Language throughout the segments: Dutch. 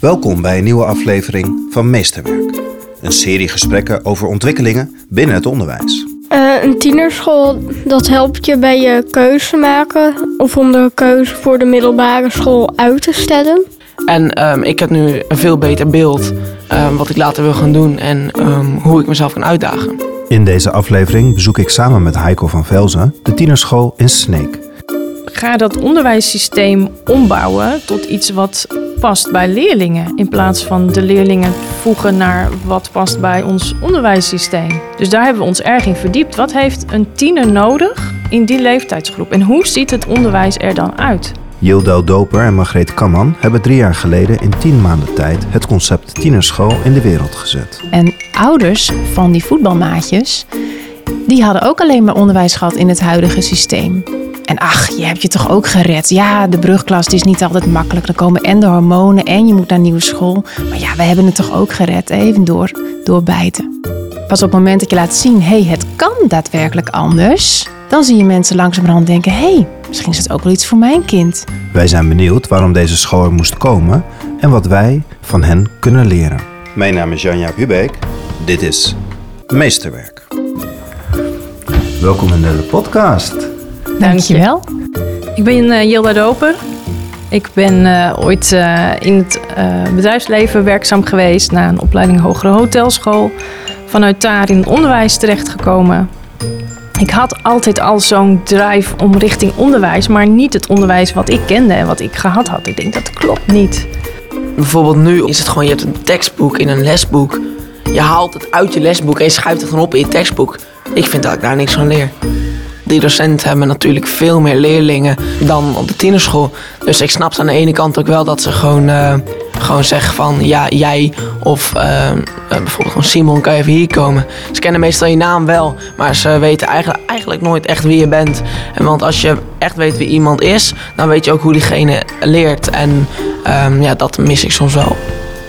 Welkom bij een nieuwe aflevering van Meesterwerk. Een serie gesprekken over ontwikkelingen binnen het onderwijs. Uh, een tienerschool, dat helpt je bij je keuze maken of om de keuze voor de middelbare school uit te stellen. En um, ik heb nu een veel beter beeld um, wat ik later wil gaan doen en um, hoe ik mezelf kan uitdagen. In deze aflevering bezoek ik samen met Heiko van Velzen de tienerschool in Sneek. Ga dat onderwijssysteem ombouwen tot iets wat past bij leerlingen. In plaats van de leerlingen voegen naar wat past bij ons onderwijssysteem. Dus daar hebben we ons erg in verdiept. Wat heeft een tiener nodig in die leeftijdsgroep? En hoe ziet het onderwijs er dan uit? Yildo Doper en Margreet Kamman hebben drie jaar geleden in tien maanden tijd het concept tienerschool in de wereld gezet. En ouders van die voetbalmaatjes, die hadden ook alleen maar onderwijs gehad in het huidige systeem. En ach, je hebt je toch ook gered. Ja, de brugklas is niet altijd makkelijk. Dan komen en de hormonen en je moet naar nieuwe school. Maar ja, we hebben het toch ook gered. Even door, doorbijten. Pas op het moment dat je laat zien, hé, hey, het kan daadwerkelijk anders. Dan zie je mensen langzamerhand denken, hé, hey, misschien is het ook wel iets voor mijn kind. Wij zijn benieuwd waarom deze school er moest komen en wat wij van hen kunnen leren. Mijn naam is Janja Hubeek. Dit is Meesterwerk. Welkom in de podcast. Dankjewel. Ik ben uh, Jilda Doper. Ik ben uh, ooit uh, in het bedrijfsleven werkzaam geweest na een opleiding hogere hotelschool. Vanuit daar in het onderwijs terechtgekomen. Ik had altijd al zo'n drive om richting onderwijs, maar niet het onderwijs wat ik kende en wat ik gehad had. Ik denk dat klopt niet. Bijvoorbeeld nu is het gewoon, je hebt een tekstboek in een lesboek. Je haalt het uit je lesboek en je schuift het gewoon op in je tekstboek. Ik vind dat ik daar niks van leer. Die docenten hebben natuurlijk veel meer leerlingen dan op de tienerschool. Dus ik snap aan de ene kant ook wel dat ze gewoon, uh, gewoon zeggen van ja, jij of uh, bijvoorbeeld gewoon Simon, kan je even hier komen. Ze kennen meestal je naam wel, maar ze weten eigenlijk, eigenlijk nooit echt wie je bent. En want als je echt weet wie iemand is, dan weet je ook hoe diegene leert. En um, ja, dat mis ik soms wel.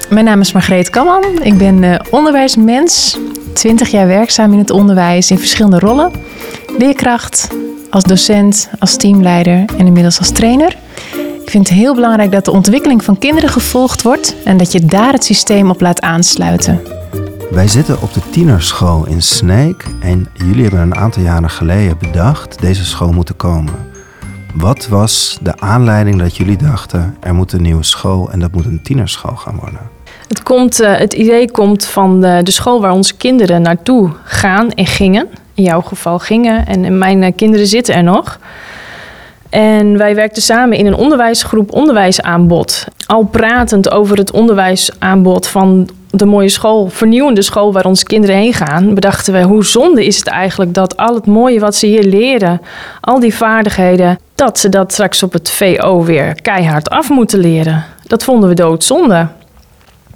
Mijn naam is Margreet Kamman. Ik ben onderwijsmens. 20 jaar werkzaam in het onderwijs in verschillende rollen leerkracht, als docent, als teamleider en inmiddels als trainer. Ik vind het heel belangrijk dat de ontwikkeling van kinderen gevolgd wordt en dat je daar het systeem op laat aansluiten. Wij zitten op de tienerschool in Sneek en jullie hebben een aantal jaren geleden bedacht deze school moet komen. Wat was de aanleiding dat jullie dachten er moet een nieuwe school en dat moet een tienerschool gaan worden? Het, komt, uh, het idee komt van de, de school waar onze kinderen naartoe gaan en gingen in jouw geval gingen. En mijn eh, kinderen zitten er nog. En wij werkten samen in een onderwijsgroep onderwijsaanbod. Al pratend over het onderwijsaanbod van de mooie school, vernieuwende school waar onze kinderen heen gaan, bedachten we hoe zonde is het eigenlijk dat al het mooie wat ze hier leren, al die vaardigheden, dat ze dat straks op het VO weer keihard af moeten leren. Dat vonden we doodzonde.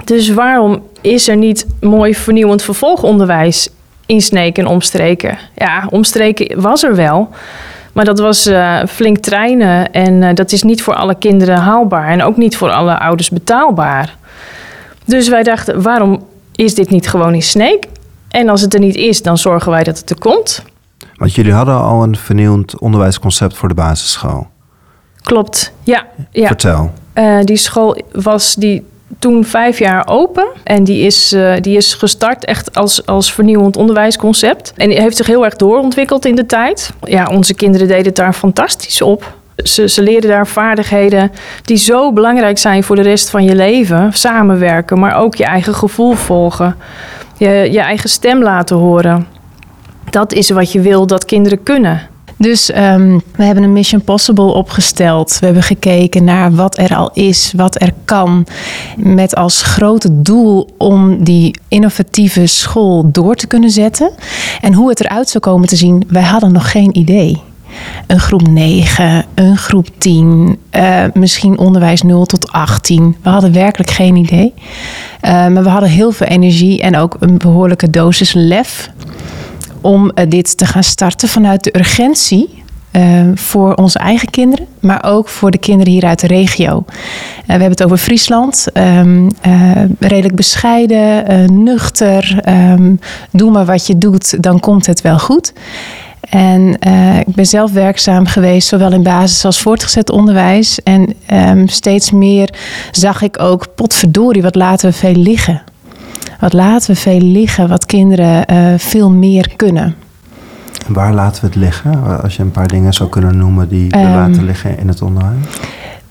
Dus waarom is er niet mooi vernieuwend vervolgonderwijs insneken en omstreken. Ja, omstreken was er wel. Maar dat was uh, flink trainen en uh, dat is niet voor alle kinderen haalbaar en ook niet voor alle ouders betaalbaar. Dus wij dachten, waarom is dit niet gewoon in Sneek? En als het er niet is, dan zorgen wij dat het er komt. Want jullie hadden al een vernieuwend onderwijsconcept voor de basisschool. Klopt, ja. ja. Vertel. Uh, die school was die toen vijf jaar open. En die is, uh, die is gestart echt als, als vernieuwend onderwijsconcept. En die heeft zich heel erg doorontwikkeld in de tijd. Ja, onze kinderen deden het daar fantastisch op. Ze, ze leren daar vaardigheden die zo belangrijk zijn voor de rest van je leven. Samenwerken, maar ook je eigen gevoel volgen. Je, je eigen stem laten horen. Dat is wat je wil dat kinderen kunnen. Dus um, we hebben een Mission Possible opgesteld. We hebben gekeken naar wat er al is, wat er kan. Met als grote doel om die innovatieve school door te kunnen zetten. En hoe het eruit zou komen te zien, wij hadden nog geen idee. Een groep 9, een groep 10, uh, misschien onderwijs 0 tot 18. We hadden werkelijk geen idee. Uh, maar we hadden heel veel energie en ook een behoorlijke dosis lef om uh, dit te gaan starten vanuit de urgentie uh, voor onze eigen kinderen, maar ook voor de kinderen hier uit de regio. Uh, we hebben het over Friesland. Um, redelijk bescheiden, nuchter. Um, doe maar wat je doet, dan komt het wel goed. En eh, ik ben zelf werkzaam geweest, zowel in basis als voortgezet onderwijs. En ehm, steeds meer zag ik ook, potverdorie, wat laten we veel liggen. Wat laten we veel liggen, wat kinderen eh, veel meer kunnen. Waar laten we het liggen? Als je een paar dingen zou kunnen noemen die we Ehm, laten liggen in het onderwijs.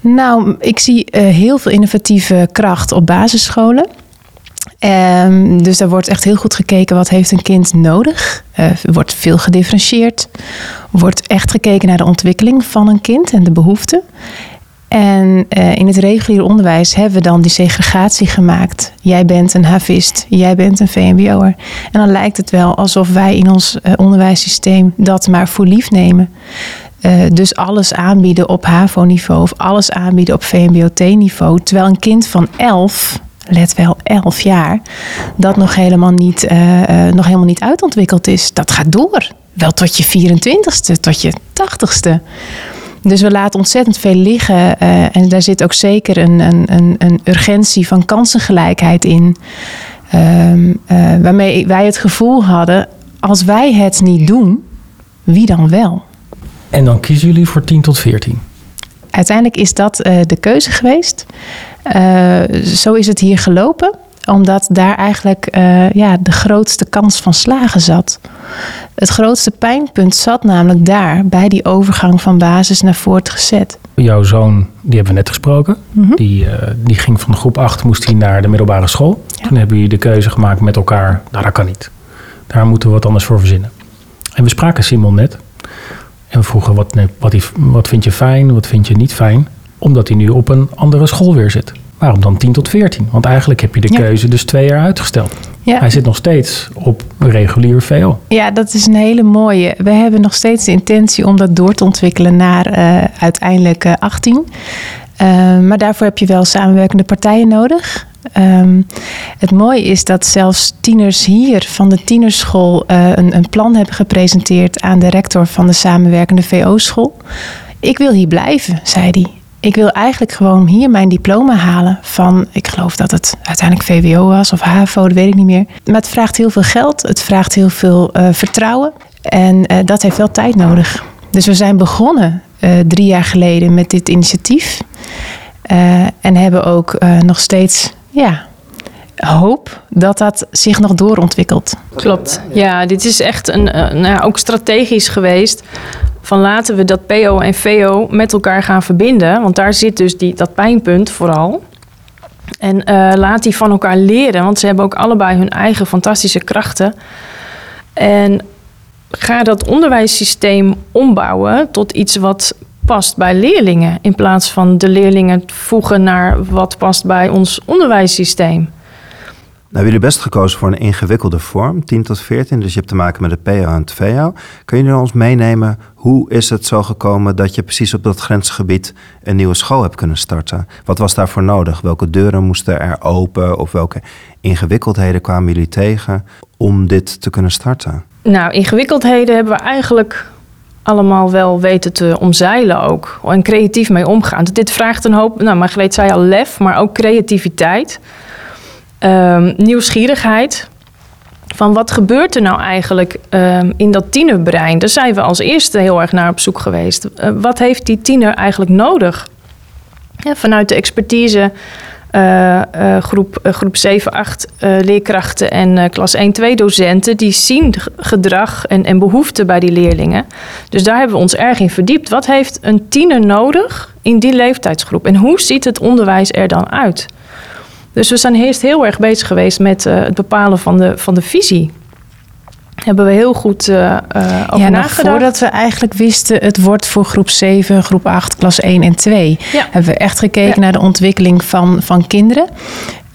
Nou, ik zie eh, heel veel innovatieve kracht op basisscholen. Ehm, dus daar wordt echt heel goed gekeken wat heeft een kind nodig. Eh, Er wordt veel gedifferentieerd. Wordt echt gekeken naar de ontwikkeling van een kind en de behoeften. En eh, in het reguliere onderwijs hebben we dan die segregatie gemaakt. Jij bent een havist, jij bent een VMBO'er. En dan lijkt het wel alsof wij in ons eh, onderwijssysteem dat maar voor lief nemen. Eh, dus alles aanbieden op HAVO-niveau of alles aanbieden op VMBOT-niveau. Terwijl een kind van 11, let wel 11 jaar, dat nog helemaal niet, nog helemaal niet uitontwikkeld is. Dat gaat door. Wel tot je 24ste, tot je 80ste. Dus we laten ontzettend veel liggen. eh, en daar zit ook zeker een, een, een, een urgentie van kansengelijkheid in. Ehm, eh, waarmee wij het gevoel hadden, als wij het niet doen, wie dan wel? En dan kiezen jullie voor 10 tot 14. Uiteindelijk is dat eh, de keuze geweest. Zo is het hier gelopen, omdat daar eigenlijk eh, ja, de grootste kans van slagen zat. Het grootste pijnpunt zat namelijk daar, bij die overgang van basis naar voortgezet. Jouw zoon, die hebben we net gesproken. Mhm. Die, eh, die ging van groep 8 moest hij naar de middelbare school. Ja. Toen hebben jullie de keuze gemaakt met elkaar. Nou, dat kan niet. Daar moeten we wat anders voor verzinnen. En we spraken Simon net. En we vroegen, wat, wat, wat vind je fijn, wat vind je niet fijn? Omdat hij nu op een andere school weer zit. Waarom dan 10 tot 14? Want eigenlijk heb je de Ja. keuze dus twee jaar uitgesteld. Ja. Hij zit nog steeds op regulier VO. Ja, dat is een hele mooie. We hebben nog steeds de intentie om dat door te ontwikkelen naar eh, uiteindelijk eh, 18. Eh, maar daarvoor heb je wel samenwerkende partijen nodig. Ehm, het mooie is dat zelfs tieners hier van de tienerschool eh, een, een plan hebben gepresenteerd aan de rector van de samenwerkende VO-school. Ik wil hier blijven, zei hij. Ik wil eigenlijk gewoon hier mijn diploma halen van, ik geloof dat het uiteindelijk VWO was of HAVO, dat weet ik niet meer. Maar het vraagt heel veel geld, het vraagt heel veel eh, vertrouwen en eh, dat heeft wel tijd nodig. Dus we zijn begonnen eh, drie jaar geleden met dit initiatief en hebben ook nog steeds, ja, hoop dat dat zich nog doorontwikkelt. Klopt. Ja, dit is echt een, nou ja, ook strategisch geweest. Van laten we dat PO en VO met elkaar gaan verbinden. Want daar zit dus die, dat pijnpunt vooral. En eh, laat die van elkaar leren. Want ze hebben ook allebei hun eigen fantastische krachten. En ga dat onderwijssysteem ombouwen tot iets wat past bij leerlingen. In plaats van de leerlingen voegen naar wat past bij ons onderwijssysteem. Nou, hebben jullie best gekozen voor een ingewikkelde vorm, 10 tot 14. Dus je hebt te maken met het PO en het VO. Kun je ons meenemen, hoe is het zo gekomen dat je precies op dat grensgebied een nieuwe school hebt kunnen starten? Wat was daarvoor nodig? Welke deuren moesten er open? Of welke ingewikkeldheden kwamen jullie tegen om dit te kunnen starten? Nou, ingewikkeldheden hebben we eigenlijk allemaal wel weten te omzeilen ook. En creatief mee omgaan. Dit vraagt een hoop, nou, Margreet zei al lef, maar ook creativiteit. Ehm, nieuwsgierigheid. Van wat gebeurt er nou eigenlijk ehm, in dat tienerbrein? Daar zijn we als eerste heel erg naar op zoek geweest. Eh, wat heeft die tiener eigenlijk nodig? Ja, vanuit de expertise eh, eh, groep, groep 7, 8 eh, leerkrachten en klas 1, 2 docenten... die zien gedrag en, en behoeften bij die leerlingen. Dus daar hebben we ons erg in verdiept. Wat heeft een tiener nodig in die leeftijdsgroep? En hoe ziet het onderwijs er dan uit? Dus we zijn eerst heel erg bezig geweest met eh, het bepalen van de, van de visie. Hebben we heel goed eh, over ja, nog nagedacht. voordat we eigenlijk wisten, het wordt voor groep 7, groep 8, klas 1 en 2. Ja. Hebben we echt gekeken Ja. naar de ontwikkeling van, van kinderen.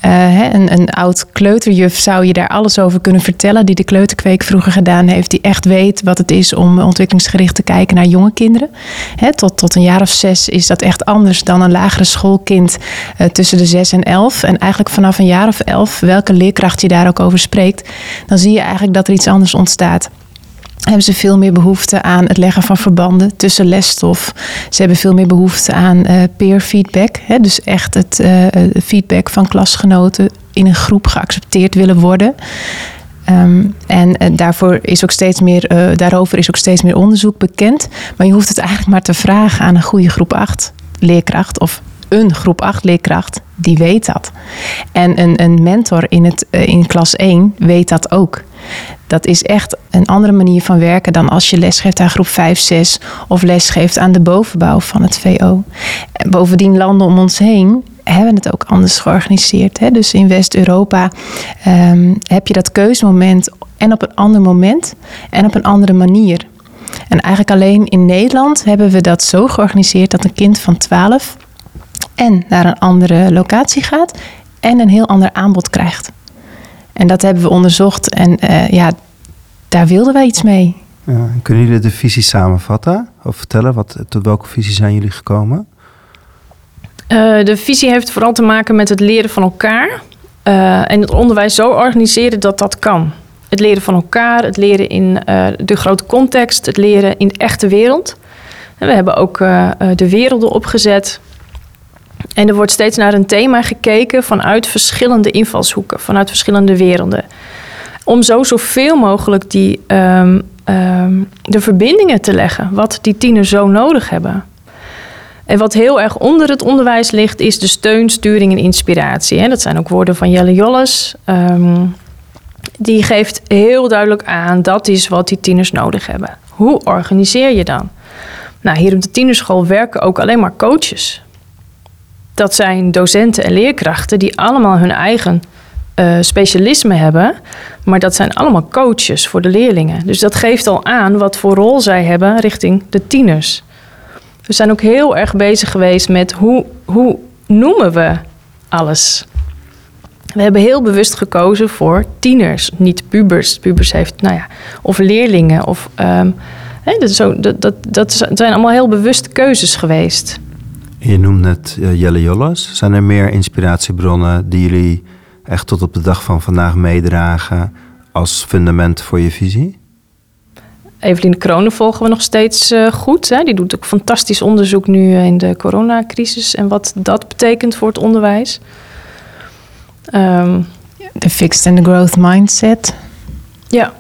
Eh, een, een oud kleuterjuf zou je daar alles over kunnen vertellen, die de kleuterkweek vroeger gedaan heeft, die echt weet wat het is om ontwikkelingsgericht te kijken naar jonge kinderen. Hè, tot, tot een jaar of zes is dat echt anders dan een lagere schoolkind eh, tussen de zes en elf. En eigenlijk vanaf een jaar of elf, welke leerkracht je daar ook over spreekt, dan zie je eigenlijk dat er iets anders ontstaat hebben ze veel meer behoefte aan het leggen van verbanden tussen lesstof. Ze hebben veel meer behoefte aan eh, peer feedback. Hè, dus echt het eh, eh, feedback van klasgenoten in een groep geaccepteerd willen worden. Ehm, en daarvoor is ook steeds meer, daarover is ook steeds meer onderzoek bekend. Maar je hoeft het eigenlijk maar te vragen aan een goede groep 8 leerkracht of een groep 8 leerkracht, die weet dat. En een, een mentor in, het, eh, in klas 1 weet dat ook. Dat is echt een andere manier van werken dan als je lesgeeft aan groep 5, 6 of lesgeeft aan de bovenbouw van het VO. En bovendien landen om ons heen hebben het ook anders georganiseerd. Hè? Dus in West-Europa ehm, heb je dat keuzemoment en op een ander moment en op een andere manier. En eigenlijk alleen in Nederland hebben we dat zo georganiseerd dat een kind van 12 en naar een andere locatie gaat en een heel ander aanbod krijgt. En dat hebben we onderzocht en eh, ja, daar wilden wij iets mee. Ja, kunnen jullie de visie samenvatten? Of vertellen, wat, tot welke visie zijn jullie gekomen? Uh, de visie heeft vooral te maken met het leren van elkaar. Uh, en het onderwijs zo organiseren dat dat kan. Het leren van elkaar, het leren in uh, de grote context, het leren in de echte wereld. En we hebben ook de werelden opgezet. En er wordt steeds naar een thema gekeken vanuit verschillende invalshoeken, vanuit verschillende werelden. Om zo zoveel mogelijk die, um, um, de verbindingen te leggen, wat die tieners zo nodig hebben. En wat heel erg onder het onderwijs ligt, is de steun, sturing en inspiratie. Dat zijn ook woorden van Jelle Jolles. Um, die geeft heel duidelijk aan dat is wat die tieners nodig hebben. Hoe organiseer je dan? Nou, hier op de tienerschool werken ook alleen maar coaches. Dat zijn docenten en leerkrachten die allemaal hun eigen uh, specialisme hebben. Maar dat zijn allemaal coaches voor de leerlingen. Dus dat geeft al aan wat voor rol zij hebben richting de tieners. We zijn ook heel erg bezig geweest met hoe, hoe noemen we alles. We hebben heel bewust gekozen voor tieners, niet pubers. Pubers heeft, nou ja, of leerlingen. Of, hè, dat, zo, dat, dat zijn allemaal heel bewuste keuzes geweest. Je noemt net uh, Jelle Jolles. Zijn er meer inspiratiebronnen die jullie echt tot op de dag van vandaag meedragen als fundament voor je visie? Evelien Kronen volgen we nog steeds uh, goed. Hè? Die doet ook fantastisch onderzoek nu in de coronacrisis en wat dat betekent voor het onderwijs. Um, de Fixed and the Growth Mindset. Ja.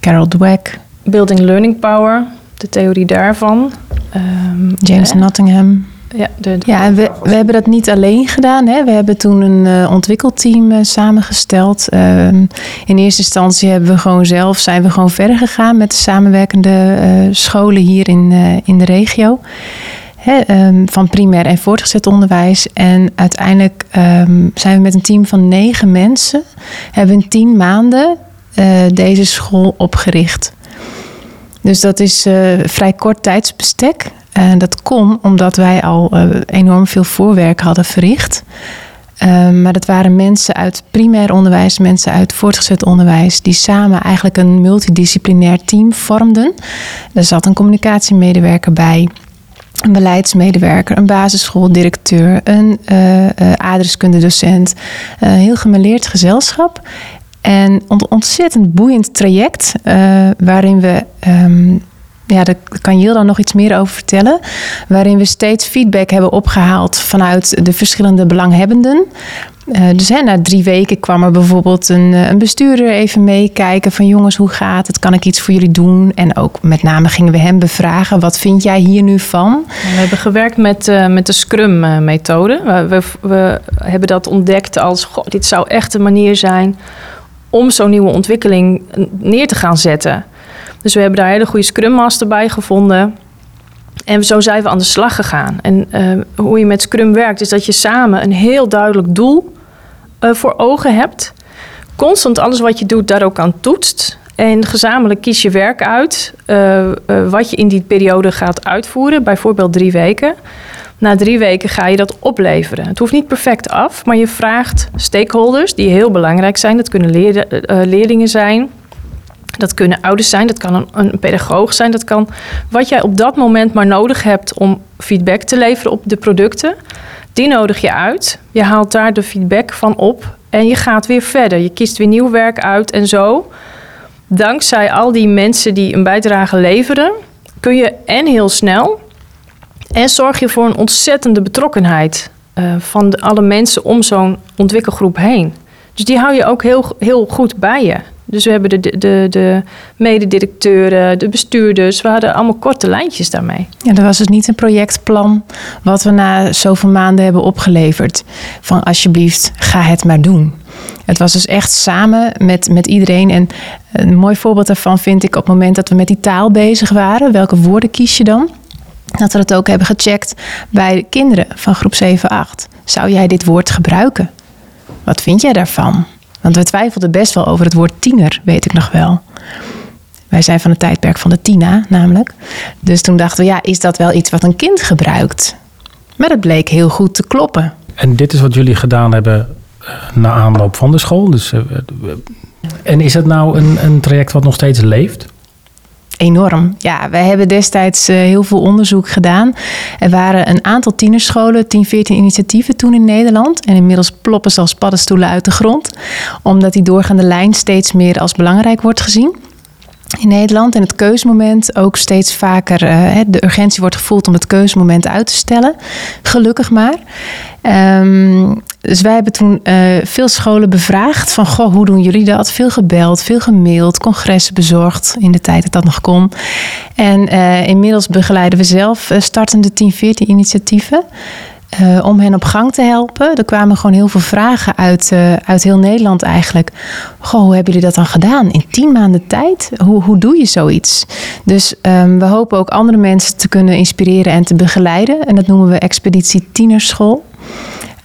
Carol Dweck. Building Learning Power, de theorie daarvan. Um, James Nottingham. Ja, de, ja we, we hebben dat niet alleen gedaan. Hè. We hebben toen een uh, ontwikkelteam uh, samengesteld. Uh, in eerste instantie hebben we gewoon zelf, zijn we gewoon verder gegaan met de samenwerkende scholen hier in, in de regio. Hè, um, van primair en voortgezet onderwijs. En uiteindelijk um, zijn we met een team van negen mensen, hebben in tien maanden deze school opgericht. Dus dat is vrij kort tijdsbestek. En dat kon omdat wij al uh, enorm veel voorwerk hadden verricht. Uh, maar dat waren mensen uit primair onderwijs, mensen uit voortgezet onderwijs, die samen eigenlijk een multidisciplinair team vormden. Er zat een communicatiemedewerker bij, een beleidsmedewerker, een basisschooldirecteur, een uh, adreskundedocent. Een heel gemeleerd gezelschap. En een ontzettend boeiend traject waarin we. Um, ja, daar kan Jill dan nog iets meer over vertellen. Waarin we steeds feedback hebben opgehaald vanuit de verschillende belanghebbenden. Uh, dus hè, na drie weken kwam er bijvoorbeeld een, een, bestuurder even meekijken van jongens, hoe gaat het? Kan ik iets voor jullie doen? En ook met name gingen we hem bevragen, wat vind jij hier nu van? We hebben gewerkt met, uh, met de Scrum-methode. We, we, we, hebben dat ontdekt als, goh, dit zou echt een manier zijn om zo'n nieuwe ontwikkeling neer te gaan zetten. Dus we hebben daar hele goede Scrum Master bij gevonden. En zo zijn we aan de slag gegaan. En uh, hoe je met Scrum werkt, is dat je samen een heel duidelijk doel uh, voor ogen hebt. Constant alles wat je doet daar ook aan toetst. En gezamenlijk kies je werk uit uh, wat je in die periode gaat uitvoeren. Bijvoorbeeld drie weken. Na drie weken ga je dat opleveren. Het hoeft niet perfect af, maar je vraagt stakeholders die heel belangrijk zijn. Dat kunnen leer, leerlingen zijn, dat kunnen ouders zijn, dat kan een, een, pedagoog zijn, dat kan wat jij op dat moment maar nodig hebt om feedback te leveren op de producten. Die nodig je uit. Je haalt daar de feedback van op en je gaat weer verder. Je kiest weer nieuw werk uit en zo. Dankzij al die mensen die een bijdrage leveren, kun je en heel snel en zorg je voor een ontzettende betrokkenheid uh, van alle mensen om zo'n ontwikkelgroep heen. Dus die hou je ook heel, heel goed bij je Dus we hebben de, de, de, de mededirecteuren, de bestuurders. We hadden allemaal korte lijntjes daarmee. Ja, er was dus niet een projectplan wat we na zoveel maanden hebben opgeleverd. Van alsjeblieft, ga het maar doen. Het was dus echt samen met, met iedereen. En een mooi voorbeeld daarvan vind ik op het moment dat we met die taal bezig waren. Welke woorden kies je dan? Dat we het ook hebben gecheckt bij de kinderen van groep 7, 8. Zou jij dit woord gebruiken? Wat vind jij daarvan? Want we twijfelden best wel over het woord tiener, weet ik nog wel. Wij zijn van het tijdperk van de Tina, namelijk. Dus toen dachten we, ja, is dat wel iets wat een kind gebruikt? Maar dat bleek heel goed te kloppen. En dit is wat jullie gedaan hebben uh, na aanloop van de school. Dus, uh, en is het nou een, een traject wat nog steeds leeft? Enorm. Ja, wij hebben destijds uh, heel veel onderzoek gedaan. Er waren een aantal tienerscholen, 10, 14 initiatieven toen in Nederland. En inmiddels ploppen ze als paddenstoelen uit de grond. Omdat die doorgaande lijn steeds meer als belangrijk wordt gezien in Nederland. En het keusmoment ook steeds vaker, uh, de urgentie wordt gevoeld om het keusmoment uit te stellen. Gelukkig maar. Um, dus wij hebben toen uh, veel scholen bevraagd van, goh, hoe doen jullie dat? Veel gebeld, veel gemaild, congressen bezorgd in de tijd dat dat nog kon. En uh, inmiddels begeleiden we zelf startende 10, 14 initiatieven. Uh, om hen op gang te helpen. Er kwamen gewoon heel veel vragen uit, uh, uit heel Nederland eigenlijk. Goh, hoe hebben jullie dat dan gedaan? In tien maanden tijd? Hoe, hoe doe je zoiets? Dus um, we hopen ook andere mensen te kunnen inspireren en te begeleiden. En dat noemen we Expeditie Tienerschool.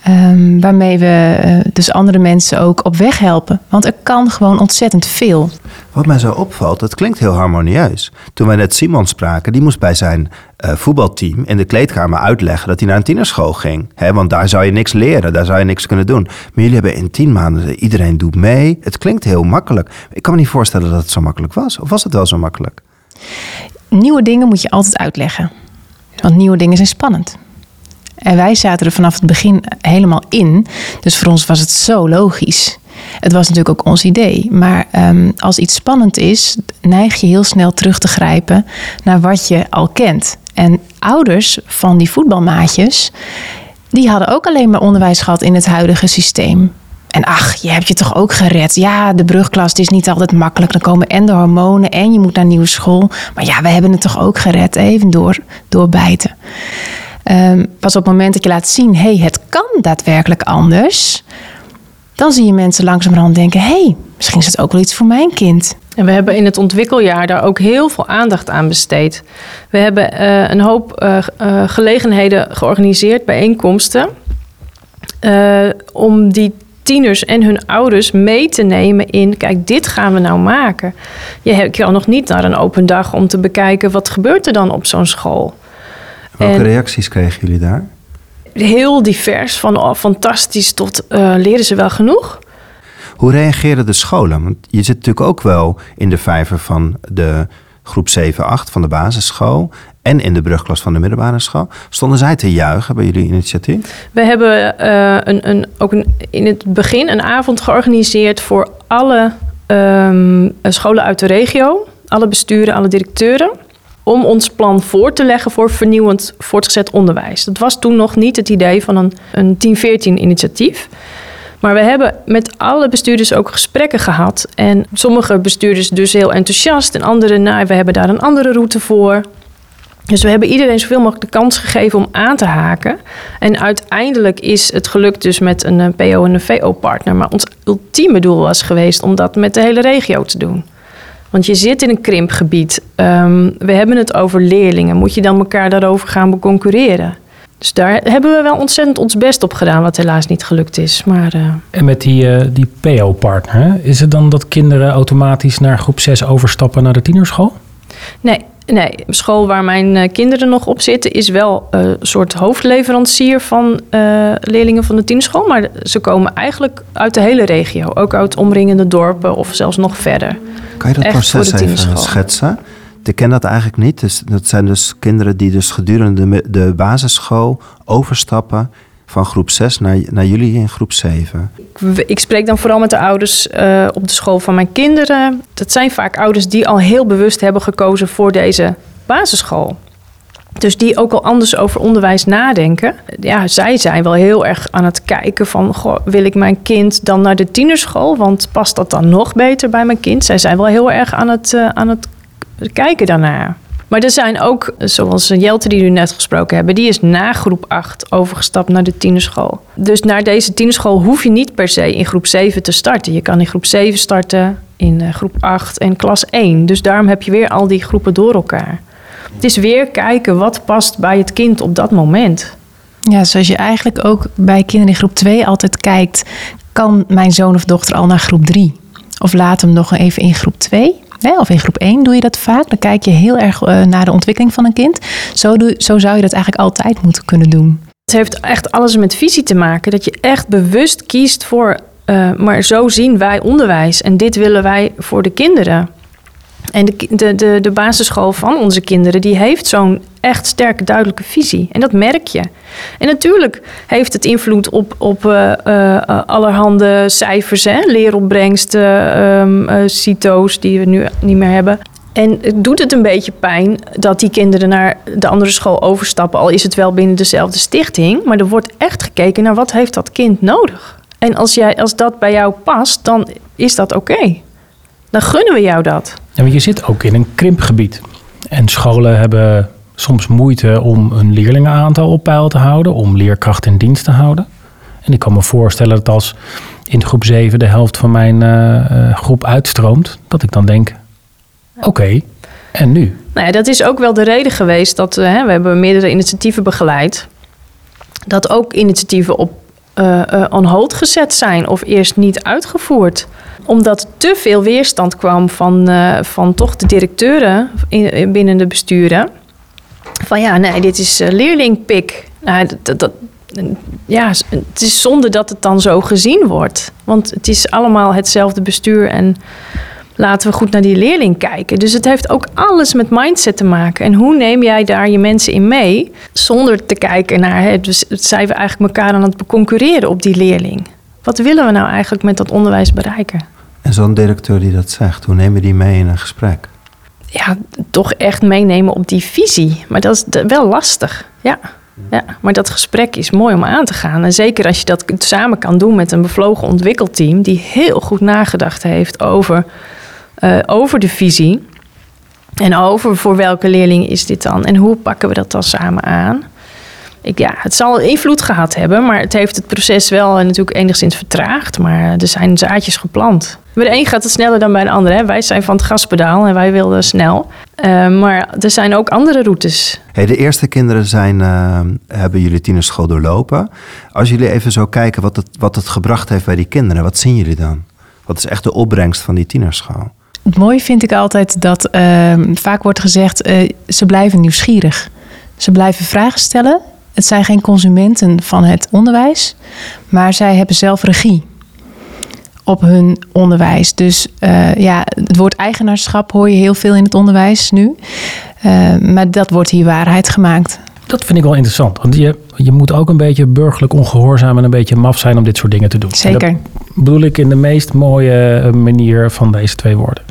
Um, waarmee we uh, dus andere mensen ook op weg helpen. Want er kan gewoon ontzettend veel. Wat mij zo opvalt, het klinkt heel harmonieus. Toen wij net Simon spraken, die moest bij zijn uh, voetbalteam in de kleedkamer uitleggen dat hij naar een tienerschool ging. He, want daar zou je niks leren, daar zou je niks kunnen doen. Maar jullie hebben in tien maanden, iedereen doet mee. Het klinkt heel makkelijk. Ik kan me niet voorstellen dat het zo makkelijk was. Of was het wel zo makkelijk? Nieuwe dingen moet je altijd uitleggen. Want nieuwe dingen zijn spannend. En wij zaten er vanaf het begin helemaal in. Dus voor ons was het zo logisch. Het was natuurlijk ook ons idee. Maar um, als iets spannend is, neig je heel snel terug te grijpen naar wat je al kent. En ouders van die voetbalmaatjes, die hadden ook alleen maar onderwijs gehad in het huidige systeem. En ach, je hebt je toch ook gered. Ja, de brugklas is niet altijd makkelijk. Dan komen en de hormonen en je moet naar nieuwe school. Maar ja, we hebben het toch ook gered. Even door, doorbijten. Um, pas op het moment dat je laat zien, hey, het kan daadwerkelijk anders, dan zie je mensen langzamerhand denken, hey, misschien is het ook wel iets voor mijn kind. En we hebben in het ontwikkeljaar daar ook heel veel aandacht aan besteed. We hebben uh, een hoop uh, uh, gelegenheden georganiseerd, bijeenkomsten, om die tieners en hun ouders mee te nemen in, kijk, dit gaan we nou maken. Je kan nog niet naar een open dag om te bekijken, wat gebeurt er dan op zo'n school? Welke en reacties kregen jullie daar? Heel divers, van oh, fantastisch tot uh, leren ze wel genoeg. Hoe reageerden de scholen? Want je zit natuurlijk ook wel in de vijver van de groep 7, 8 van de basisschool en in de brugklas van de middelbare school. Stonden zij te juichen bij jullie initiatief? We hebben uh, een, een, ook een, in het begin een avond georganiseerd voor alle um, scholen uit de regio. Alle besturen, alle directeuren om ons plan voor te leggen voor vernieuwend voortgezet onderwijs. Dat was toen nog niet het idee van een, een 1014 initiatief. Maar we hebben met alle bestuurders ook gesprekken gehad. En sommige bestuurders dus heel enthousiast en andere, nou, we hebben daar een andere route voor. Dus we hebben iedereen zoveel mogelijk de kans gegeven om aan te haken. En uiteindelijk is het gelukt dus met een PO en een VO-partner. Maar ons ultieme doel was geweest om dat met de hele regio te doen. Want je zit in een krimpgebied. Um, we hebben het over leerlingen. Moet je dan elkaar daarover gaan beconcurreren? Dus daar hebben we wel ontzettend ons best op gedaan, wat helaas niet gelukt is. Maar, uh... En met die, uh, die PO-partner, is het dan dat kinderen automatisch naar groep 6 overstappen naar de tienerschool? Nee, Nee, de school waar mijn uh, kinderen nog op zitten is wel een soort hoofdleverancier van leerlingen van de tienerschool. Maar ze komen eigenlijk uit de hele regio. Ook uit omringende dorpen of zelfs nog verder. Kan je dat proces even schetsen? Ik ken dat eigenlijk niet. Dus dat zijn dus kinderen die dus gedurende de, basisschool overstappen van groep 6 naar, naar jullie in groep 7? Ik, ik spreek dan vooral met de ouders uh, op de school van mijn kinderen. Dat zijn vaak ouders die al heel bewust hebben gekozen voor deze basisschool. Dus die ook al anders over onderwijs nadenken. Ja, zij zijn wel heel erg aan het kijken van... Wil ik mijn kind dan naar de tienerschool? Want past dat dan nog beter bij mijn kind? Zij zijn wel heel erg aan het, uh, aan het kijken daarnaar. Maar er zijn ook, zoals Jelte die u net gesproken hebben... die is na groep 8 overgestapt naar de tienerschool. Dus naar deze tienerschool hoef je niet per se in groep 7 te starten. Je kan in groep 7 starten, in eh, groep 8 en klas 1. Dus daarom heb je weer al die groepen door elkaar. Het is weer kijken wat past bij het kind op dat moment. Ja, zoals je eigenlijk ook bij kinderen in groep 2 altijd kijkt... kan mijn zoon of dochter al naar groep 3? Of laat hem nog even in groep 2? Of in groep 1 doe je dat vaak. Dan kijk je heel erg eh, naar de ontwikkeling van een kind. Zo, doe, zo zou je dat eigenlijk altijd moeten kunnen doen. Het heeft echt alles met visie te maken. Dat je echt bewust kiest voor... Uh, maar zo zien wij onderwijs. En dit willen wij voor de kinderen. En de, de, de, basisschool van onze kinderen, die heeft zo'n echt sterke, duidelijke visie. En dat merk je. En natuurlijk heeft het invloed op, op uh, uh, allerhande cijfers, hè? leeropbrengsten, um, CITO's die we nu niet meer hebben. En het doet het een beetje pijn dat die kinderen naar de andere school overstappen, al is het wel binnen dezelfde stichting. Maar er wordt echt gekeken naar wat heeft dat kind nodig. En als, jij, als dat bij jou past, dan is dat oké. Dan gunnen we jou dat. Ja, want je zit ook in een krimpgebied. En scholen hebben soms moeite om een leerlingenaantal op peil te houden, om leerkrachten in dienst te houden. En ik kan me voorstellen dat als in groep 7 de helft van mijn uh, groep uitstroomt, dat ik dan denk: oké, en nu? Nou ja, dat is ook wel de reden geweest dat uh, we hebben meerdere initiatieven begeleid. Dat ook initiatieven op uh, on hold gezet zijn of eerst niet uitgevoerd omdat te veel weerstand kwam van, uh, van toch de directeuren in, binnen de besturen. Van ja, nee, dit is uh, leerlingpik. Nou, dat, dat, ja, het is zonde dat het dan zo gezien wordt. Want het is allemaal hetzelfde bestuur en laten we goed naar die leerling kijken. Dus het heeft ook alles met mindset te maken. En hoe neem jij daar je mensen in mee zonder te kijken naar, hè, dus zijn we eigenlijk elkaar aan het concurreren op die leerling? Wat willen we nou eigenlijk met dat onderwijs bereiken? En zo'n directeur die dat zegt, hoe nemen die mee in een gesprek? Ja, toch echt meenemen op die visie. Maar dat is wel lastig. Ja. Ja, maar dat gesprek is mooi om aan te gaan. En zeker als je dat samen kan doen met een bevlogen ontwikkelteam die heel goed nagedacht heeft over, uh, over de visie. En over voor welke leerling is dit dan? En hoe pakken we dat dan samen aan? Ik, ja, het zal invloed gehad hebben, maar het heeft het proces wel natuurlijk enigszins vertraagd. Maar er zijn zaadjes geplant. Bij de een gaat het sneller dan bij de ander. Hè. Wij zijn van het gaspedaal en wij wilden snel. Uh, maar er zijn ook andere routes. Hey, de eerste kinderen zijn, uh, hebben jullie tienerschool doorlopen. Als jullie even zo kijken wat het, wat het gebracht heeft bij die kinderen, wat zien jullie dan? Wat is echt de opbrengst van die tienerschool? Het mooie vind ik altijd dat uh, vaak wordt gezegd, uh, ze blijven nieuwsgierig. Ze blijven vragen stellen het zijn geen consumenten van het onderwijs, maar zij hebben zelf regie op hun onderwijs. Dus uh, ja, het woord eigenaarschap hoor je heel veel in het onderwijs nu. Uh, maar dat wordt hier waarheid gemaakt. Dat vind ik wel interessant. Want je, je moet ook een beetje burgerlijk ongehoorzaam en een beetje maf zijn om dit soort dingen te doen. Zeker. Dat bedoel ik in de meest mooie eh, manier van deze twee woorden.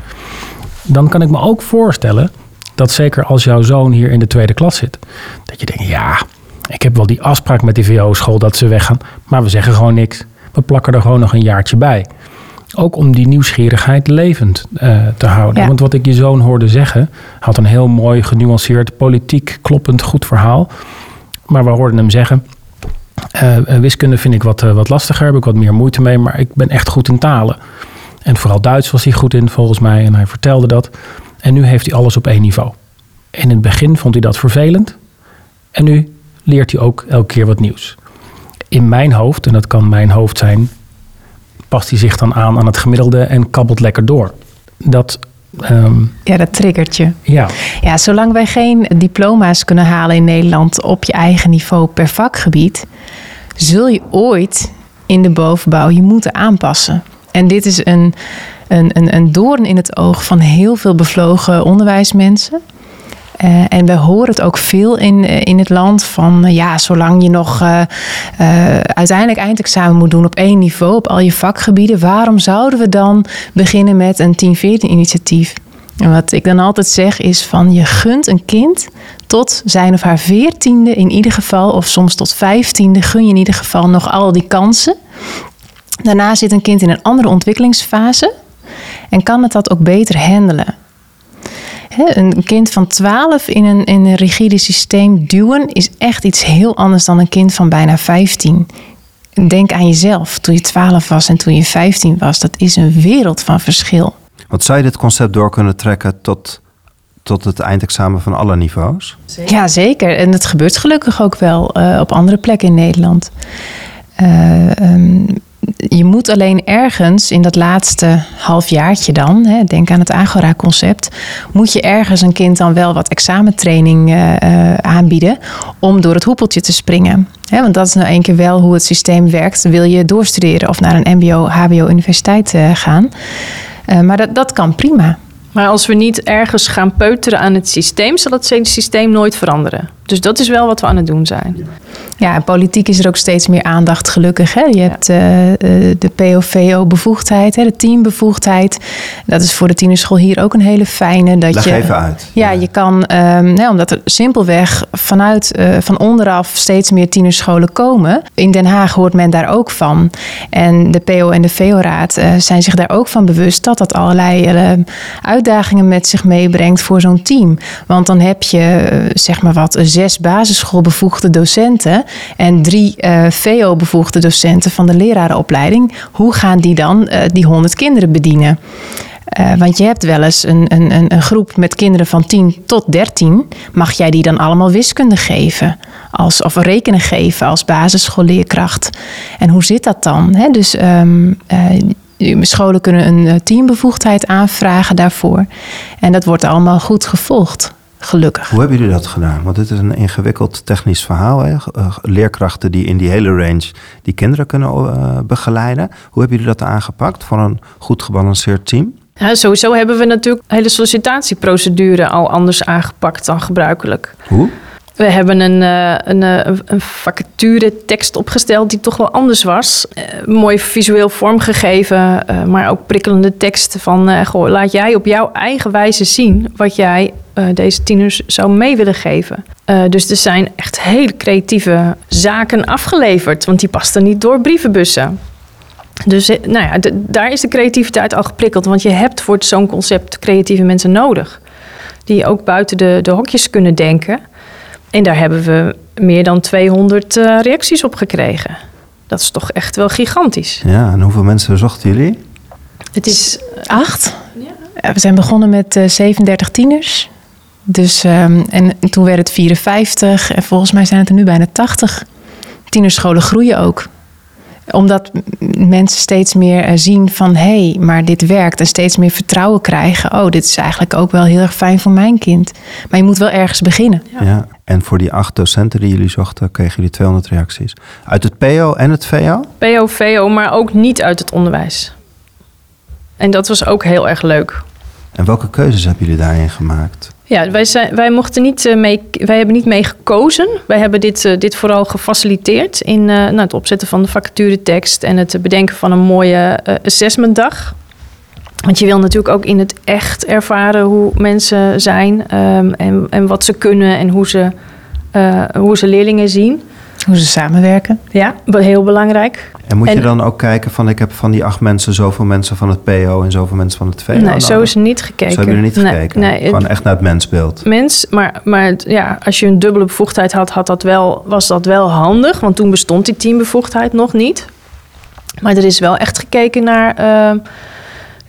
Dan kan ik me ook voorstellen dat zeker als jouw zoon hier in de tweede klas zit, dat je denkt, ja, ik heb wel die afspraak met die VO-school dat ze weggaan, maar we zeggen gewoon niks. We plakken er gewoon nog een jaartje bij. Ook om die nieuwsgierigheid levend uh, te houden. Ja. Want wat ik je zoon hoorde zeggen, had een heel mooi, genuanceerd, politiek kloppend goed verhaal. Maar we hoorden hem zeggen: uh, wiskunde vind ik wat, uh, wat lastiger, heb ik wat meer moeite mee, maar ik ben echt goed in talen. En vooral Duits was hij goed in, volgens mij, en hij vertelde dat. En nu heeft hij alles op één niveau. In het begin vond hij dat vervelend. En nu leert hij ook elke keer wat nieuws. In mijn hoofd, en dat kan mijn hoofd zijn, past hij zich dan aan aan het gemiddelde en kabbelt lekker door. Dat. Um, ja, dat triggert je. Ja. ja, zolang wij geen diploma's kunnen halen in Nederland op je eigen niveau per vakgebied, zul je ooit in de bovenbouw je moeten aanpassen. En dit is een, een, een, een doorn in het oog van heel veel bevlogen onderwijsmensen. Uh, en we horen het ook veel in, uh, in het land van uh, ja, zolang je nog uiteindelijk eindexamen moet doen op één niveau, op al je vakgebieden, waarom zouden we dan beginnen met een 10-14 initiatief? En wat ik dan altijd zeg is van je gunt een kind tot zijn of haar veertiende in ieder geval, of soms tot vijftiende, gun je in ieder geval nog al die kansen. Daarna zit een kind in een andere ontwikkelingsfase en kan het dat ook beter handelen. Hè, een kind van 12 in een, in een rigide systeem duwen is echt iets heel anders dan een kind van bijna 15. Denk aan jezelf toen je 12 was en toen je 15 was. Dat is een wereld van verschil. Want zou je dit concept door kunnen trekken tot, tot het eindexamen van alle niveaus? Ja, zeker. En dat gebeurt gelukkig ook wel eh, op andere plekken in Nederland. Eh, ehm, je moet alleen ergens in dat laatste halfjaartje dan, hè, denk aan het Agora-concept, moet je ergens een kind dan wel wat examentraining eh, eh, aanbieden om door het hoepeltje te springen. Hè, want dat is nou een keer wel hoe het systeem werkt. Wil je doorstuderen of naar een MBO, HBO, universiteit eh, gaan? Maar dat, dat kan prima. Maar als we niet ergens gaan peuteren aan het systeem, zal het systeem nooit veranderen. Dus dat is wel wat we aan het doen zijn. Ja, en politiek is er ook steeds meer aandacht, gelukkig. Hè? Je hebt eh, eh, de POVO-bevoegdheid, hè, de teambevoegdheid. Dat is voor de tienerschool hier ook een hele fijne. Dat Leg je, even uit. Ja, je kan, ehm, nou, omdat er simpelweg vanuit, eh, van onderaf steeds meer tienerscholen komen. In Den Haag hoort men daar ook van. En de PO en de VO-raad eh, zijn zich daar ook van bewust dat dat allerlei uitdagingen met zich meebrengt voor zo'n team. Want dan heb je, zeg maar wat, zes basisschoolbevoegde docenten en drie eh, VO-bevoegde docenten van de lerarenopleiding. Hoe gaan die dan eh, die 100 kinderen bedienen? Eh, want je hebt wel eens een, een, een- groep met kinderen van 10 tot 13. Mag jij die dan allemaal wiskunde geven? Als, of rekenen geven als basisschoolleerkracht? En hoe zit dat dan? Dus eh, scholen kunnen een teambevoegdheid aanvragen daarvoor. En dat wordt allemaal goed gevolgd, gelukkig. Hoe hebben jullie dat gedaan? Want dit is een ingewikkeld technisch verhaal. Hè? Eh, leerkrachten die in die hele range die kinderen kunnen eh, begeleiden. Hoe hebben jullie dat aangepakt voor een goed gebalanceerd team? Ja, sowieso hebben we natuurlijk de hele sollicitatieprocedure al anders aangepakt dan gebruikelijk. Hoe? We hebben een, eh, een, eh, een vacature tekst opgesteld die toch wel anders was. Eh, mooi visueel vormgegeven, maar ook prikkelende teksten van... goh, laat jij op jouw eigen wijze zien wat jij deze tieners zou mee willen geven. Dus er zijn echt hele creatieve zaken afgeleverd, want die pasten niet door brievenbussen. Dus nou ja, daar is de creativiteit al geprikkeld. Want je hebt voor zo'n concept creatieve mensen nodig. Die ook buiten de, de hokjes kunnen denken. En daar hebben we meer dan 200 eh, reacties op gekregen. Dat is toch echt wel gigantisch. Ja, en hoeveel mensen zochten jullie? Het is Acht? Ja, We zijn begonnen met eh, 37 tieners. Dus, ehm, en toen werd het 54 en volgens mij zijn het er nu bijna 80. Tienerscholen groeien ook omdat mensen steeds meer eh, zien van hé, hey, maar dit werkt. En steeds meer vertrouwen krijgen. Oh, dit is eigenlijk ook wel heel erg fijn voor mijn kind. Maar je moet wel ergens beginnen. Ja. En voor die acht docenten die jullie zochten, kregen jullie 200 reacties. Uit het PO en het VO? PO, VO, maar ook niet uit het onderwijs. En dat was ook heel erg leuk. En welke keuzes hebben jullie daarin gemaakt? Ja, wij, zijn, wij, mochten niet, eh, mee, wij hebben niet mee gekozen. Wij hebben dit, eh, dit vooral gefaciliteerd in eh, nou, het opzetten van de vacaturetekst en het bedenken van een mooie assessmentdag. Want je wil natuurlijk ook in het echt ervaren hoe mensen zijn ehm, en, en wat ze kunnen en hoe ze, eh, hoe ze leerlingen zien. Hoe ze samenwerken. Ja, heel belangrijk. En moet je dan ook kijken van ik heb van die acht mensen zoveel mensen van het PO en zoveel mensen van het VO nee, zo nodig? is er niet gekeken. Zo hebben jullie niet Nee, gekeken? Nee, het- Gewoon echt naar het mensbeeld. mens. Maar, maar het- ja, als je een dubbele bevoegdheid had, had dat wel, was dat wel handig. Want toen bestond die teambevoegdheid nog niet. Maar er is wel echt gekeken naar eh,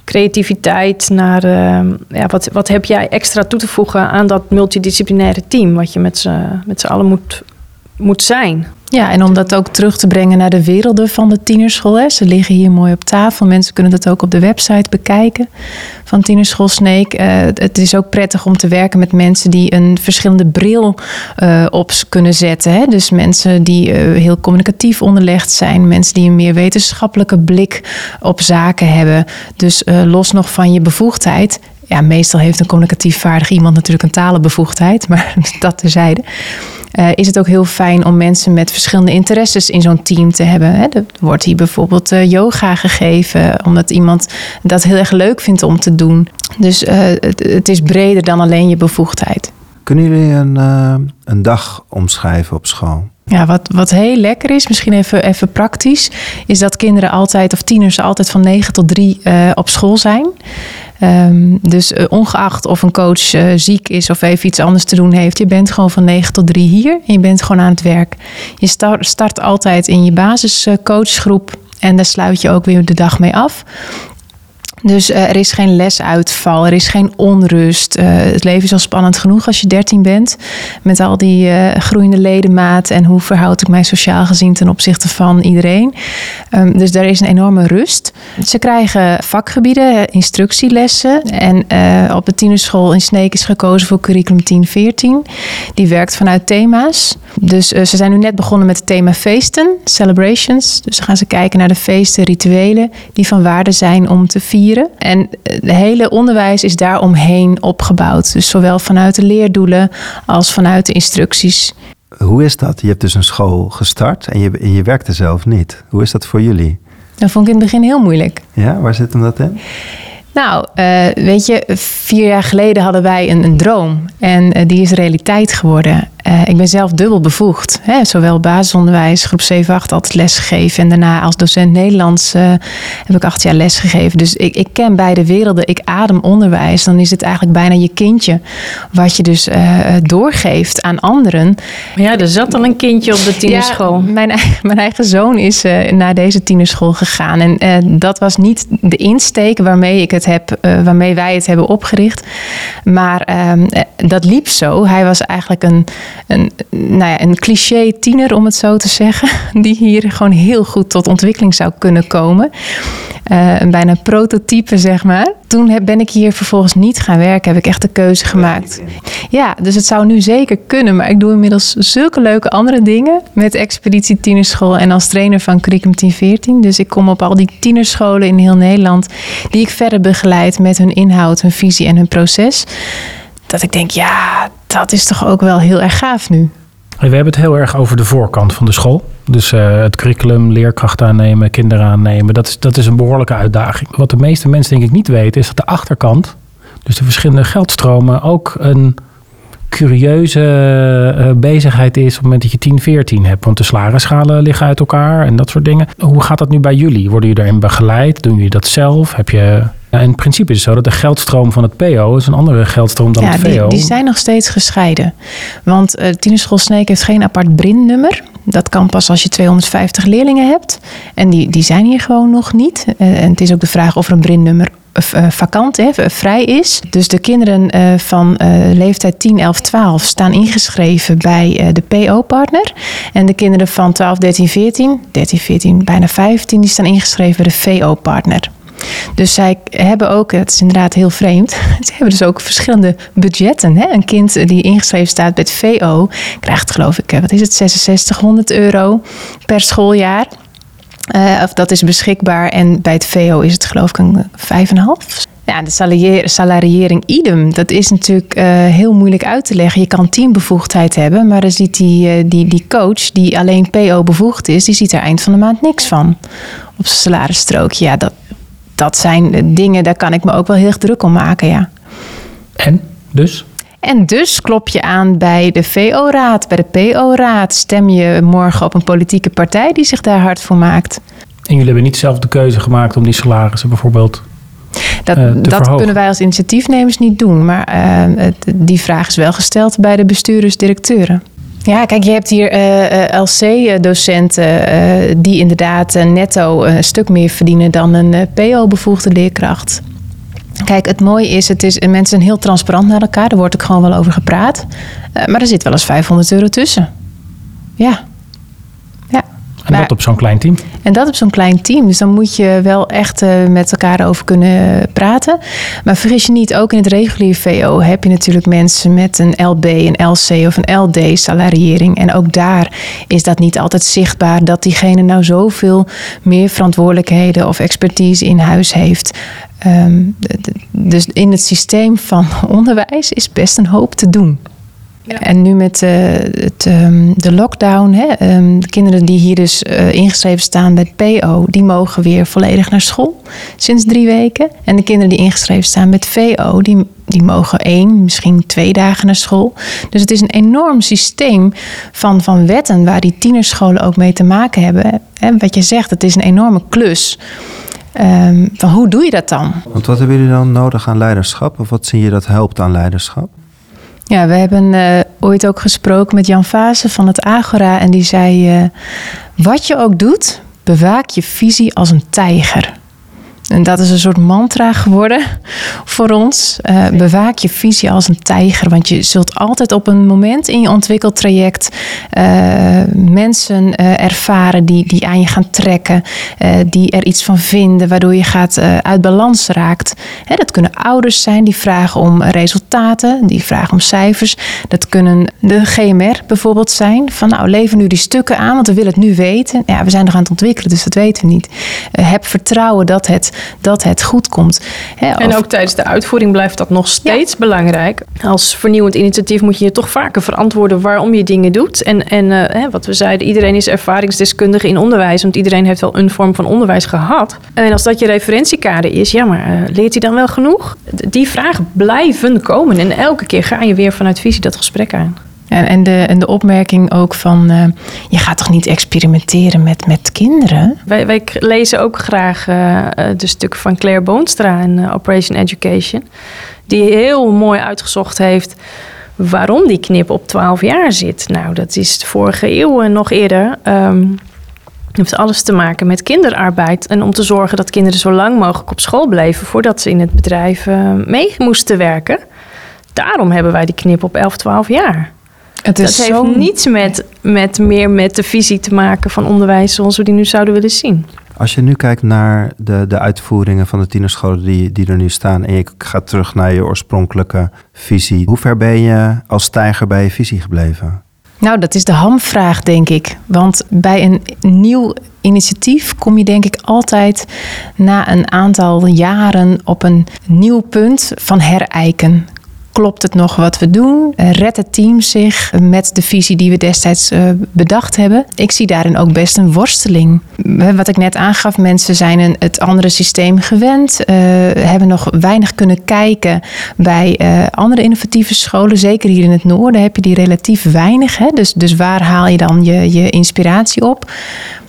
creativiteit. Naar eh, ja, wat, wat heb jij extra toe te voegen aan dat multidisciplinaire team. Wat je met z'n allen moet, moet zijn. Ja, en om dat ook terug te brengen naar de werelden van de tienerschool. Hè. Ze liggen hier mooi op tafel. Mensen kunnen dat ook op de website bekijken van Tienerschool Sneek. Eh, het is ook prettig om te werken met mensen die een verschillende bril eh, op kunnen zetten. Hè. Dus mensen die eh, heel communicatief onderlegd zijn. Mensen die een meer wetenschappelijke blik op zaken hebben. Dus los nog van je bevoegdheid Ja, meestal heeft een communicatief vaardig iemand natuurlijk een talenbevoegdheid, maar dat terzijde. Uh, is het ook heel fijn om mensen met verschillende interesses in zo'n team te hebben. Hè? Er wordt hier bijvoorbeeld uh, yoga gegeven, omdat iemand dat heel erg leuk vindt om te doen. Dus uh, het, het, is breder dan alleen je bevoegdheid. Kunnen jullie een, een dag omschrijven op school? Ja, wat, wat heel lekker is, misschien even, even praktisch, is dat kinderen altijd, of tieners altijd van 9 tot 3 uh, op school zijn. Um, dus uh, ongeacht of een coach uh, ziek is of even iets anders te doen heeft, je bent gewoon van 9 tot 3 hier en je bent gewoon aan het werk. Je start, start altijd in je basiscoachgroep en daar sluit je ook weer de dag mee af. Dus uh, er is geen lesuitval, er is geen onrust. Uh, het leven is al spannend genoeg als je 13 bent. Met al die uh, groeiende ledematen en hoe verhoud ik mij sociaal gezien ten opzichte van iedereen. Um, dus daar is een enorme rust. Ze krijgen vakgebieden, instructielessen. En op de tienerschool in Sneek is gekozen voor curriculum 1014. Die werkt vanuit thema's. Dus ze zijn nu net begonnen met het thema feesten, celebrations. Dus dan gaan ze kijken naar de feesten, rituelen die van waarde zijn om te vieren en het hele onderwijs is daaromheen opgebouwd. Dus zowel vanuit de leerdoelen als vanuit de instructies. Hoe is dat? Je hebt dus een school gestart en je, en je werkte zelf niet. Hoe is dat voor jullie? Dat vond ik in het begin heel moeilijk. Ja, waar zit hem dat in? Nou, uh, weet je, vier jaar geleden hadden wij een, een droom. En uh, die is realiteit geworden. Uh, ik ben zelf dubbel bevoegd. Hè? Zowel basisonderwijs, groep 7, 8, altijd lesgegeven. En daarna als docent Nederlands heb ik acht jaar lesgegeven. Dus ik, ik ken beide werelden. Ik adem onderwijs. Dan is het eigenlijk bijna je kindje. Wat je dus doorgeeft aan anderen. Ja, er zat al een kindje op de tienerschool. Ja, mijn, mijn eigen zoon is naar deze tienerschool gegaan. En dat was niet de insteek waarmee ik het heb, waarmee wij het hebben opgericht. Maar um, dat liep zo. Hij was eigenlijk een, een, nou ja, een cliché tiener, om het zo te zeggen. Die hier gewoon heel goed tot ontwikkeling zou kunnen komen. Uh, een bijna prototype, zeg maar. Toen heb, ben ik hier vervolgens niet gaan werken. Heb ik echt de keuze gemaakt. Ja, dus het zou nu zeker kunnen. Maar ik doe inmiddels zulke leuke andere dingen. Met Expeditie Tienerschool en als trainer van Curriculum 1014. Dus ik kom op al die tienerscholen in heel Nederland. Die ik verder begeleid met hun inhoud, hun visie en hun proces. Dat ik denk, ja, dat is toch ook wel heel erg gaaf nu. We hebben het heel erg over de voorkant van de school. Dus uh, het curriculum, leerkrachten aannemen, kinderen aannemen. Dat is, dat is een behoorlijke uitdaging. Wat de meeste mensen denk ik niet weten, is dat de achterkant, dus de verschillende geldstromen, ook een curieuze uh, bezigheid is op het moment dat je 10, 14 hebt. Want de salarisschalen liggen uit elkaar en dat soort dingen. Hoe gaat dat nu bij jullie? Worden jullie daarin begeleid? Doen jullie dat zelf? Heb je... Ja, in principe is het zo dat de geldstroom van het PO is een andere geldstroom dan ja, het VO. Die, die zijn nog steeds gescheiden. Want uh, Tienerschool Sneek heeft geen apart BRIN-nummer. Dat kan pas als je 250 leerlingen hebt. En die, die zijn hier gewoon nog niet. Uh, en het is ook de vraag of er een BRIN-nummer vakant, hè, vrij is. Dus de kinderen van leeftijd 10, 11, 12 staan ingeschreven bij de PO-partner. En de kinderen van 12, 13, 14, 13, 14, bijna 15, die staan ingeschreven bij de VO-partner. Dus zij hebben ook, het is inderdaad heel vreemd, ze hebben dus ook verschillende budgetten. Hè? Een kind die ingeschreven staat bij het VO krijgt geloof ik, wat is het, 6600 euro per schooljaar. Uh, of dat is beschikbaar en bij het VO is het geloof ik een 5,5. Ja, de salariering idem. Dat is natuurlijk heel moeilijk uit te leggen. Je kan teambevoegdheid hebben, maar dan ziet die, die, die coach die alleen PO bevoegd is, die ziet er eind van de maand niks van op zijn salarisstrookje. Ja, dat, dat zijn dingen, daar kan ik me ook wel heel erg druk om maken, ja. En? Dus? En dus klop je aan bij de VO-raad, bij de PO-raad. Stem je morgen op een politieke partij die zich daar hard voor maakt. En jullie hebben niet zelf de keuze gemaakt om die salarissen bijvoorbeeld dat, uh, dat verhogen. kunnen wij als initiatiefnemers niet doen. Maar uh, het, die vraag is wel gesteld bij de bestuurders-directeuren. Ja, kijk, je hebt hier uh, LC-docenten die inderdaad netto een stuk meer verdienen dan een PO-bevoegde leerkracht. Kijk, het mooie is, het is, mensen zijn heel transparant naar elkaar. Daar wordt ook gewoon wel over gepraat. Maar er zit wel eens 500 euro tussen. Ja. En Maar- dat op zo'n klein team. En dat op zo'n klein team. Dus dan moet je wel echt eh, met elkaar over kunnen praten. Maar vergis je niet, ook in het reguliere VO heb je natuurlijk mensen met een LB, een LC of een LD-salariering. En ook daar is dat niet altijd zichtbaar dat diegene nou zoveel meer verantwoordelijkheden of expertise in huis heeft. Ehm, dus in het systeem van onderwijs is best een hoop te doen. En nu met eh, het, ehm, de lockdown, hè, ehm, de kinderen die hier dus eh, ingeschreven staan bij het PO, die mogen weer volledig naar school sinds drie weken. En de kinderen die ingeschreven staan met VO, die, die mogen één, misschien twee dagen naar school. Dus het is een enorm systeem van, van wetten waar die tienerscholen ook mee te maken hebben. Hè, wat je zegt, het is een enorme klus. Ehm, van hoe doe je dat dan? Want wat hebben jullie dan nodig aan leiderschap? Of wat zie je dat helpt aan leiderschap? Ja, we hebben eh, ooit ook gesproken met Jan Vase van het Agora. En die zei: eh, Wat je ook doet, bewaak je visie als een tijger. En dat is een soort mantra geworden voor ons. Eh, bewaak je visie als een tijger. Want je zult altijd op een moment in je ontwikkeltraject eh, mensen eh, ervaren die, die aan je gaan trekken. die er iets van vinden, waardoor je gaat uit balans raakt. Hè, dat kunnen ouders zijn die vragen om resultaten, die vragen om cijfers. Dat kunnen de GMR bijvoorbeeld zijn. Van nou, lever nu die stukken aan, want we willen het nu weten. Ja, we zijn nog aan het ontwikkelen, dus dat weten we niet. Eh, heb vertrouwen dat het, dat het goed komt. En ook tijdens de uitvoering blijft dat nog steeds belangrijk. Als vernieuwend initiatief moet je je toch vaker verantwoorden waarom je dingen doet. En, en eh, hè, wat we zeiden, iedereen is ervaringsdeskundige in onderwijs. Want iedereen heeft wel een vorm van onderwijs gehad. En als dat je referentiekader is, ja, maar eh, leert hij dan wel genoeg? D- Die vragen blijven komen. En elke keer ga je weer vanuit visie dat gesprek aan. En, en, de, en de opmerking ook van, eh, je gaat toch niet experimenteren met, met kinderen? Wij, wij lezen ook graag eh, eh, de stukken van Claire Boonstra in Operation Education. Die heel mooi uitgezocht heeft waarom die knip op 12 jaar zit. Nou, dat is de vorige eeuw en nog eerder. ehm heeft alles te maken met kinderarbeid. En om te zorgen dat kinderen zo lang mogelijk op school bleven voordat ze in het bedrijf mee moesten werken. Daarom hebben wij die knip op 11, 12 jaar. Het Dat is heeft zo niets met, met meer met de visie te maken van onderwijs zoals we die nu zouden willen zien. Als je nu kijkt naar de, de uitvoeringen van de tienerscholen die, die er nu staan... en je gaat terug naar je oorspronkelijke visie... hoe ver ben je als tijger bij je visie gebleven? Nou, dat is de hamvraag, denk ik. Want bij een nieuw initiatief kom je denk ik altijd na een aantal jaren op een nieuw punt van herijken. Klopt het nog wat we doen? Eh, Redt het team zich met de visie die we destijds eh, bedacht hebben? Ik zie daarin ook best een worsteling. Eh, Wat ik net aangaf, mensen zijn een, het andere systeem gewend. hebben nog weinig kunnen kijken bij andere innovatieve scholen. Zeker hier in het noorden heb je die relatief weinig. Dus, dus waar haal je dan je, je inspiratie op?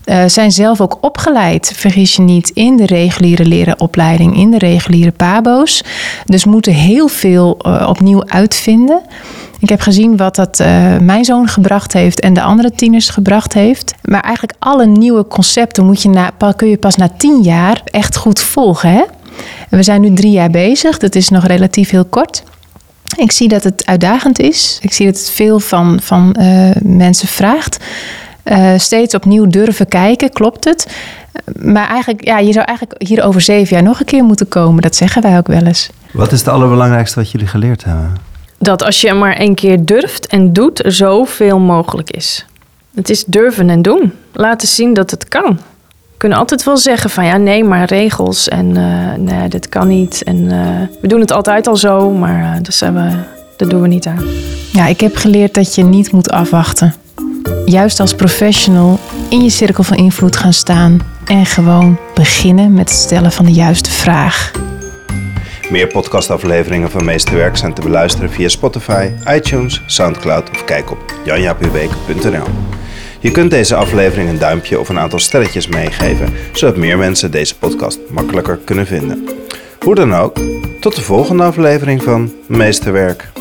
Eh, zijn zelf ook opgeleid, vergis je niet, in de reguliere lerenopleiding, in de reguliere PABO's. Dus moeten heel veel eh, opnieuw uitvinden. Ik heb gezien wat dat eh, mijn zoon gebracht heeft en de andere tieners gebracht heeft. Maar eigenlijk alle nieuwe concepten moet je na, kun je pas na tien jaar echt goed volgen. Hè? En We zijn nu drie jaar bezig, dat is nog relatief heel kort. Ik zie dat het uitdagend is. Ik zie dat het veel van, van mensen vraagt. Eh, steeds opnieuw durven kijken, klopt het? Maar eigenlijk, ja, je zou eigenlijk hier over zeven jaar nog een keer moeten komen. Dat zeggen wij ook wel eens. Wat is het allerbelangrijkste wat jullie geleerd hebben? Dat als je maar één keer durft en doet, er zoveel mogelijk is. Het is durven en doen. Laten zien dat het kan. We kunnen altijd wel zeggen van ja, nee, maar regels en eh, nee, dit kan niet. En eh, we doen het altijd al zo, maar eh, dus, zijn we, dat doen we niet aan. Ja, ik heb geleerd dat je niet moet afwachten. Juist als professional in je cirkel van invloed gaan staan en gewoon beginnen met het stellen van de juiste vraag. Meer podcastafleveringen van Meesterwerk zijn te beluisteren via Spotify, iTunes, Soundcloud of kijk op janjapubeek.nl. Je kunt deze aflevering een duimpje of een aantal sterretjes meegeven, zodat meer mensen deze podcast makkelijker kunnen vinden. Hoe dan ook, tot de volgende aflevering van Meesterwerk.